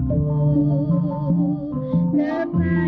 Oh, the.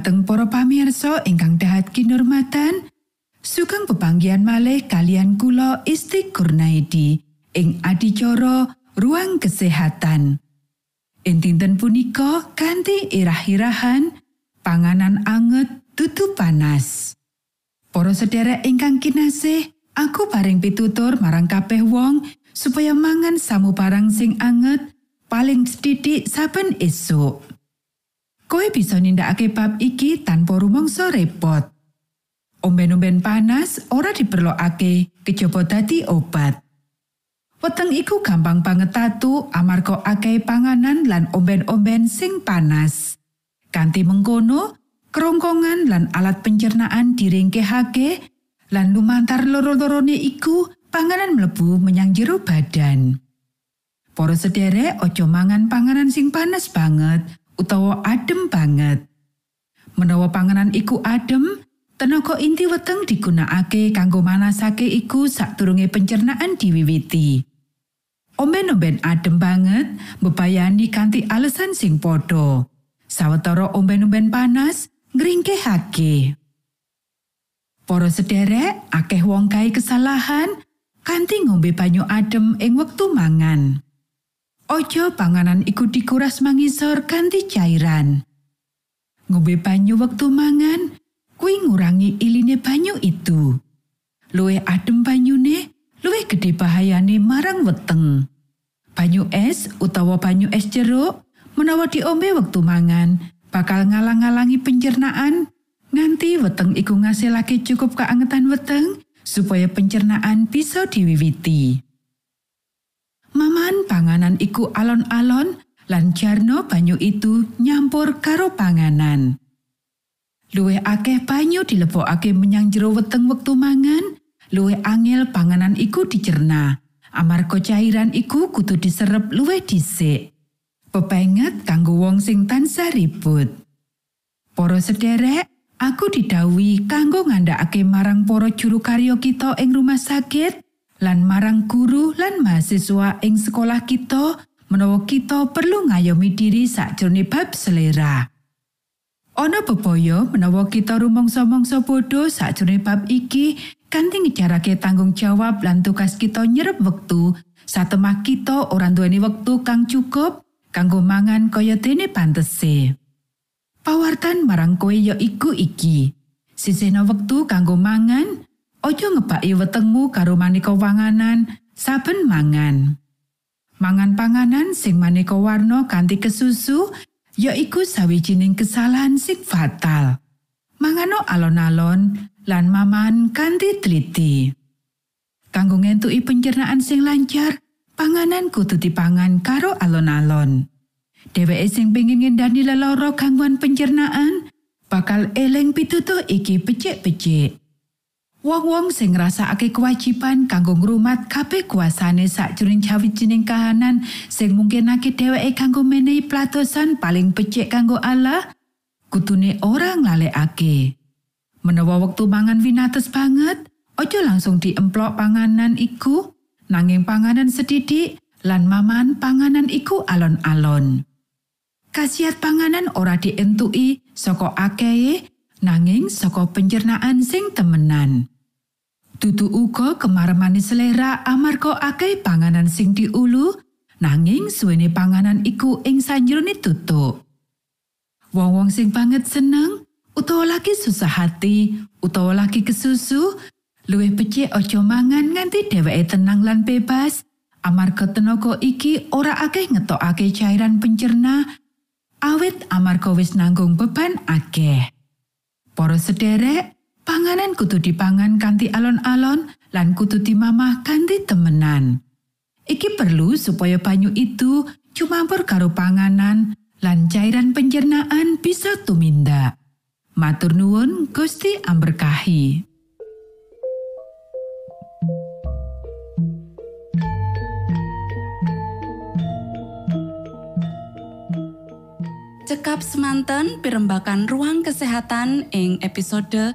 Dumateng para pamirsa ingkang dahat kinurmatan sugeng pepanggian malih kalian kula Isti Kurnaidi ing adicara ruang kesehatan Intinten punika ganti irah-irahan panganan anget tutu panas Para sedherek ingkang kinasih aku paring pitutur marang kabeh wong supaya mangan samu barang sing anget paling sedidik saben esuk. Koe bisa nindakake bab iki tanpa rumangsa repot. Omben-omben panas ora diperlokake kejaba dadi obat. Weteng iku gampang banget tatu amarga akeh panganan lan omben-omben sing panas. Kanti mengkono, kerongkongan lan alat pencernaan diringkehake lan lumantar loro-lorone iku panganan mlebu menyang jero badan. Para sederek aja mangan panganan sing panas banget utawa adem banget. Menawa panganan iku adem, tenaga inti weteng digunakake kanggo manasake iku sadurunge pencernaan diwiwiti. Omben-omben adem banget mbebayani kanthi alasan sing padha. Sawetara omben-omben panas ngringkehake. Para sederek, akeh wong kae kesalahan kanthi ngombe banyu adem ing wektu mangan. Ojo panganan iku dikuras mangisor ganti cairan. Ngombe banyu wektu mangan, kuwi ngurangi iline banyu itu. Luwe adem banyune, luwe gede bahayane marang weteng. Banyu es utawa banyu es jeruk menawa diombe wektu mangan, bakal ngalang-alangi pencernaan nganti weteng iku ngasilake cukup keangetan weteng supaya pencernaan bisa diwiwiti. Maman panganan iku alon-alon lan jarno banyu itu nyampur karo panganan. Luwe akeh banyu dilebokake menyang jero weteng wektu mangan, luwe angel panganan iku dicerna Amarga cairan iku kudu diserep luwih dhisik. Pepenget kanggo wong sing tansah ribut. Para sederek, aku didhawuhi kanggo ngandhakake marang para juru karya kita ing rumah sakit lan marang guru lan mahasiswa ing sekolah kita menawa kita perlu ngayomi diri sakjroning bab selera. Ana bebaya menawa kita rumangsa-mangsa bodho sakjroning bab iki kanthi ngejarake tanggung jawab lan tugas kita nyerep wektu satemah kita ora duweni wektu kang cukup kanggo mangan kaya dene pantese. Pawartan marang kowe ya iku iki. Sisihna wektu kanggo mangan, aja ngebaki wetengmu karo maneka wanganan saben mangan. Mangan panganan sing maneka warna kanthi kesusu ya iku sawijining kesalahan sing fatal. Mangano alon-alon lan maman kanthi teliti. Kanggo ngentuki pencernaan sing lancar, panganan kudu dipangan karo alon-alon. Dheweke sing pengin ngendani lelara gangguan pencernaan, bakal eleng pitutuh iki becik-becik. Wong-wong sing ngrasakake kewajiban kanggo ngrumat kabeh kuasane sakjroning sawijining kahanan sing mungkinake dheweke kanggo menehi platosan paling becik kanggo Allah, kutune ora nglalekake. Menawa wektu mangan winates banget, aja langsung diemplok panganan iku, nanging panganan sedidik lan maman panganan iku alon-alon. Kasiat panganan ora dientuki saka akeh nanging saka pencernaan sing temenan. Dudu uga kemaremane selera amarga akeh panganan sing diulu, nanging suwene panganan iku ing sanjrone tutuk. Wong-wong sing banget seneng, utawa lagi susah hati, utawa lagi kesusu, luwih becik aja mangan nganti dheweke tenang lan bebas, amarga tenaga iki ora akeh ngetokake cairan pencerna, awit amarga wis nanggung beban akeh. Para sederek, panganan kudu dipangan kanthi alon-alon lan kudu dimamah kanthi temenan. Iki perlu supaya banyu itu cumampur karo panganan lan cairan pencernaan bisa tumindak. Matur nuwun Gusti amberkahi. Cekap semanten pimbakan ruang kesehatan ing episode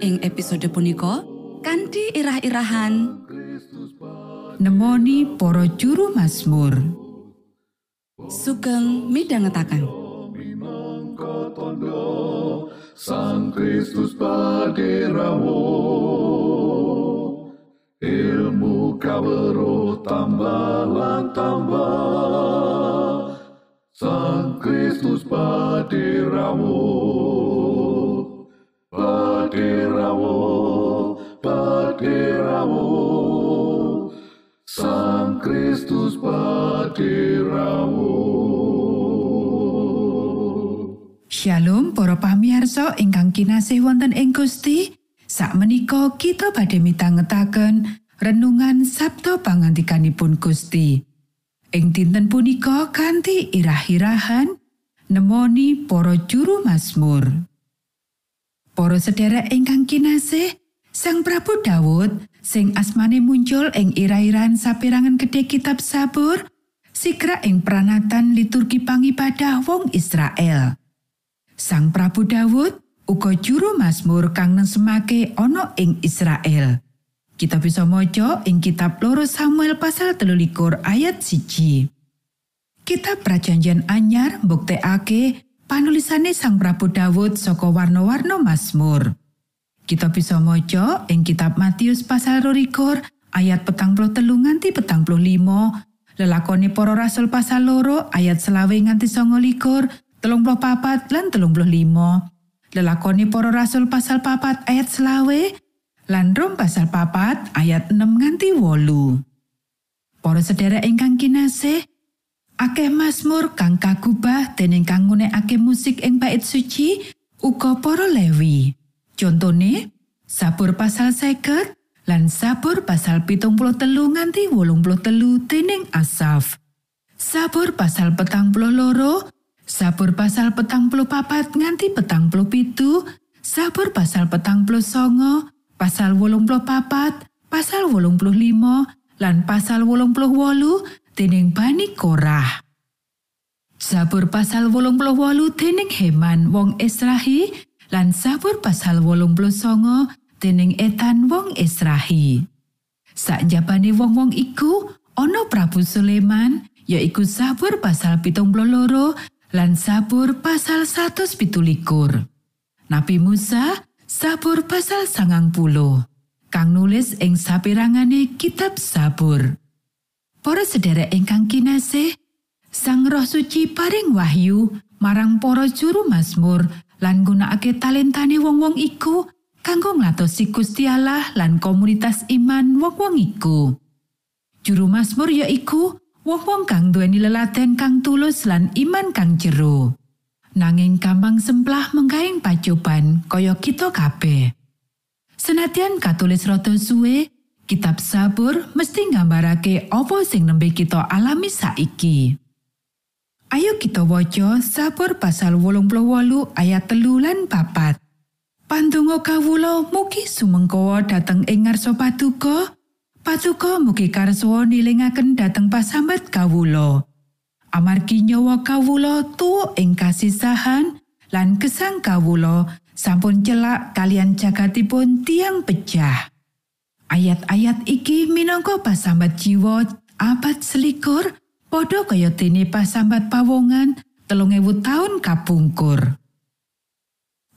Ing episode punika kanthi irah-irahan. Nemoni para juru Mazmur. sugeng tondo Sang Kristus paderamu Ilmu kawero tambah tambah. Sang Kristus paderamu Paderamu Paderamu Sang Kristus paderamu Shalom para pamiarsa ingkang kinasih wonten ing Gusti. Sakmenika kita badhe mitangetaken renungan Sabto pangantikanipun Gusti. Ing dinten punika kanthi irah-irahan nemoni para juru Mazmur. Para sedherek ingkang kinasih, Sang Prabu Dawud sing asmane muncul ing irah-irahan saperangan gedhe kitab Sabur, sigra ing pranatan liturgi pangibadah wong Israel. Sang Prabu Dawud uga juru Mazmur kang nesemake ana ing Israel. Kita bisa maca ing kitab loro Samuel pasal telulikur ayat siji. Kitab Prajanjian Anyar mbuktekake panulisane Sang Prabu Dawud saka warna-warna Mazmur. Kita bisa maca ing kitab Matius pasal rolikur ayat petang puluh telu nganti petang puluh limo, lelakoni para rasul pasal loro ayat selawe nganti songo likur, telung puluh papat lan telung puluh limo, lelakoni para rasul pasal papat ayat selawe, lan rom pasal papat ayat 6 nganti wolu. Para sedherek ingkang kinasih, akeh Mazmur kang kagubah dening kang ngunekake musik ing bait suci uga para Lewi. Contone, Sabur pasal seket lan Sabur pasal pitung puluh telu nganti wolung puluh telu dening Asaf. Sabur pasal petang puluh loro, Sabur pasal petang puluh papat nganti petang puluh pitu, Sabur pasal petang puluh songo, pasal wolung puluh papat, pasal wolung puluh limo, lan pasal wolung puluh wolu dening Bani Korah. Sabur pasal wolung puluh wolu dening Heman wong Israhi lan Sabur pasal wolung puluh songo dening Etan wong Israhi. Sakjabane wong-wong iku ana Prabu Sulaiman yaiku Sabur pasal pitung puluh loro lan Sabur pasal 117. Nabi Musa Sabur pasal sangang puluh kang nulis ing sapirangane kitab Sabur. Para sedherek ingkang kinasih, Sang Roh Suci paring wahyu marang para juru Mazmur lan gunakake talentane wong-wong iku kanggo nglatosi Gusti Allah lan komunitas iman wong-wong iku. Juru Mazmur yaiku wong-wong kang duweni lelaten kang tulus lan iman kang jero. Nanging gampang semplah menggaing pacoban kaya kita kabeh. Senadyan katulis rada suwe, kitab Sabur mesti nggambarake apa sing nembe kita alami saiki. Ayo kita waca Sabur pasal 88 ayat telu lan papat. Pandonga kawula mugi sumengkawa dhateng ing ngarsa paduka. Paduka mugi karso nilingaken dhateng pasambat kawula. Amargi nyawa kawula tuwa ing kasisahan lan gesang kawula sampun celak kalian jagatipun tiang pecah. Ayat-ayat iki minangka pasambat jiwa abad selikur padha kaya dene pasambat pawongan telung ewu taun kapungkur.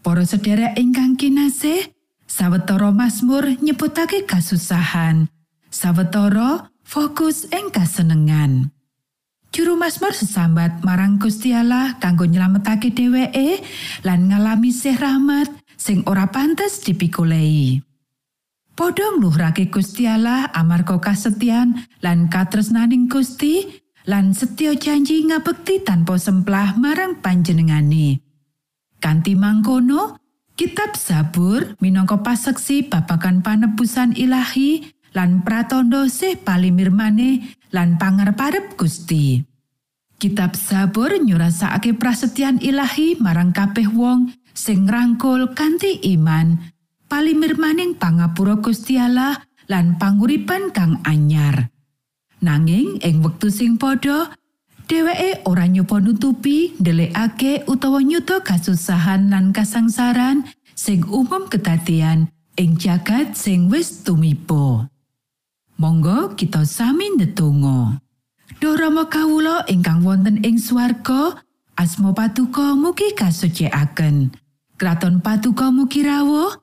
Para sedherek ingkang kinasih, sawetara Mazmur nyebutake kasusahan, sawetara fokus ing kasenengan. Juru Mazmur sesambat marang Gusti Allah kanggo nyelametake dheweke lan ngalami sih rahmat sing ora pantes dipikulei. Podho ngluhurake Gusti Allah amarga kasetyan lan katresnaning Gusti lan setya janji ngabekti tanpa semplah marang panjenengane. Kanti mangkono, Kitab Zabur minangka paseksi babagan panebusan ilahi lan pratandha sih palimirmane lan pangarep Gusti. Kitab Zabur nyurasakake prasetyan ilahi marang kabeh wong sing ngrangkul kanthi iman, palimirmaning pangapura Gusti Allah lan panguripan kang anyar. Nanging ing wektu sing padha, dheweke ora nyoba nutupi ndelikake utawa nyuda kasusahan lan kasangsaran sing umum kedadian ing jagat sing wis tumiba. Monggo kita sami ndedonga. Duh Rama kawula ingkang wonten ing swarga, asma patuko mugi kasucikaken. Kraton patuko mugi rawuh,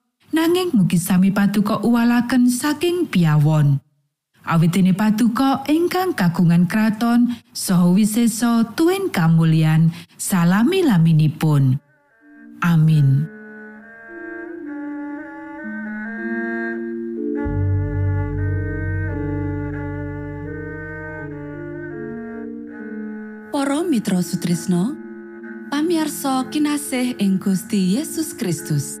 nanging mugi sami paduka uwalaken saking piawon. Awit dene paduka ingkang kagungan kraton saha wisesa tuwin kamulyan salami laminipun. Amin. Para Mitra Sutrisno pamiarsa kinasih ing Gusti Yesus Kristus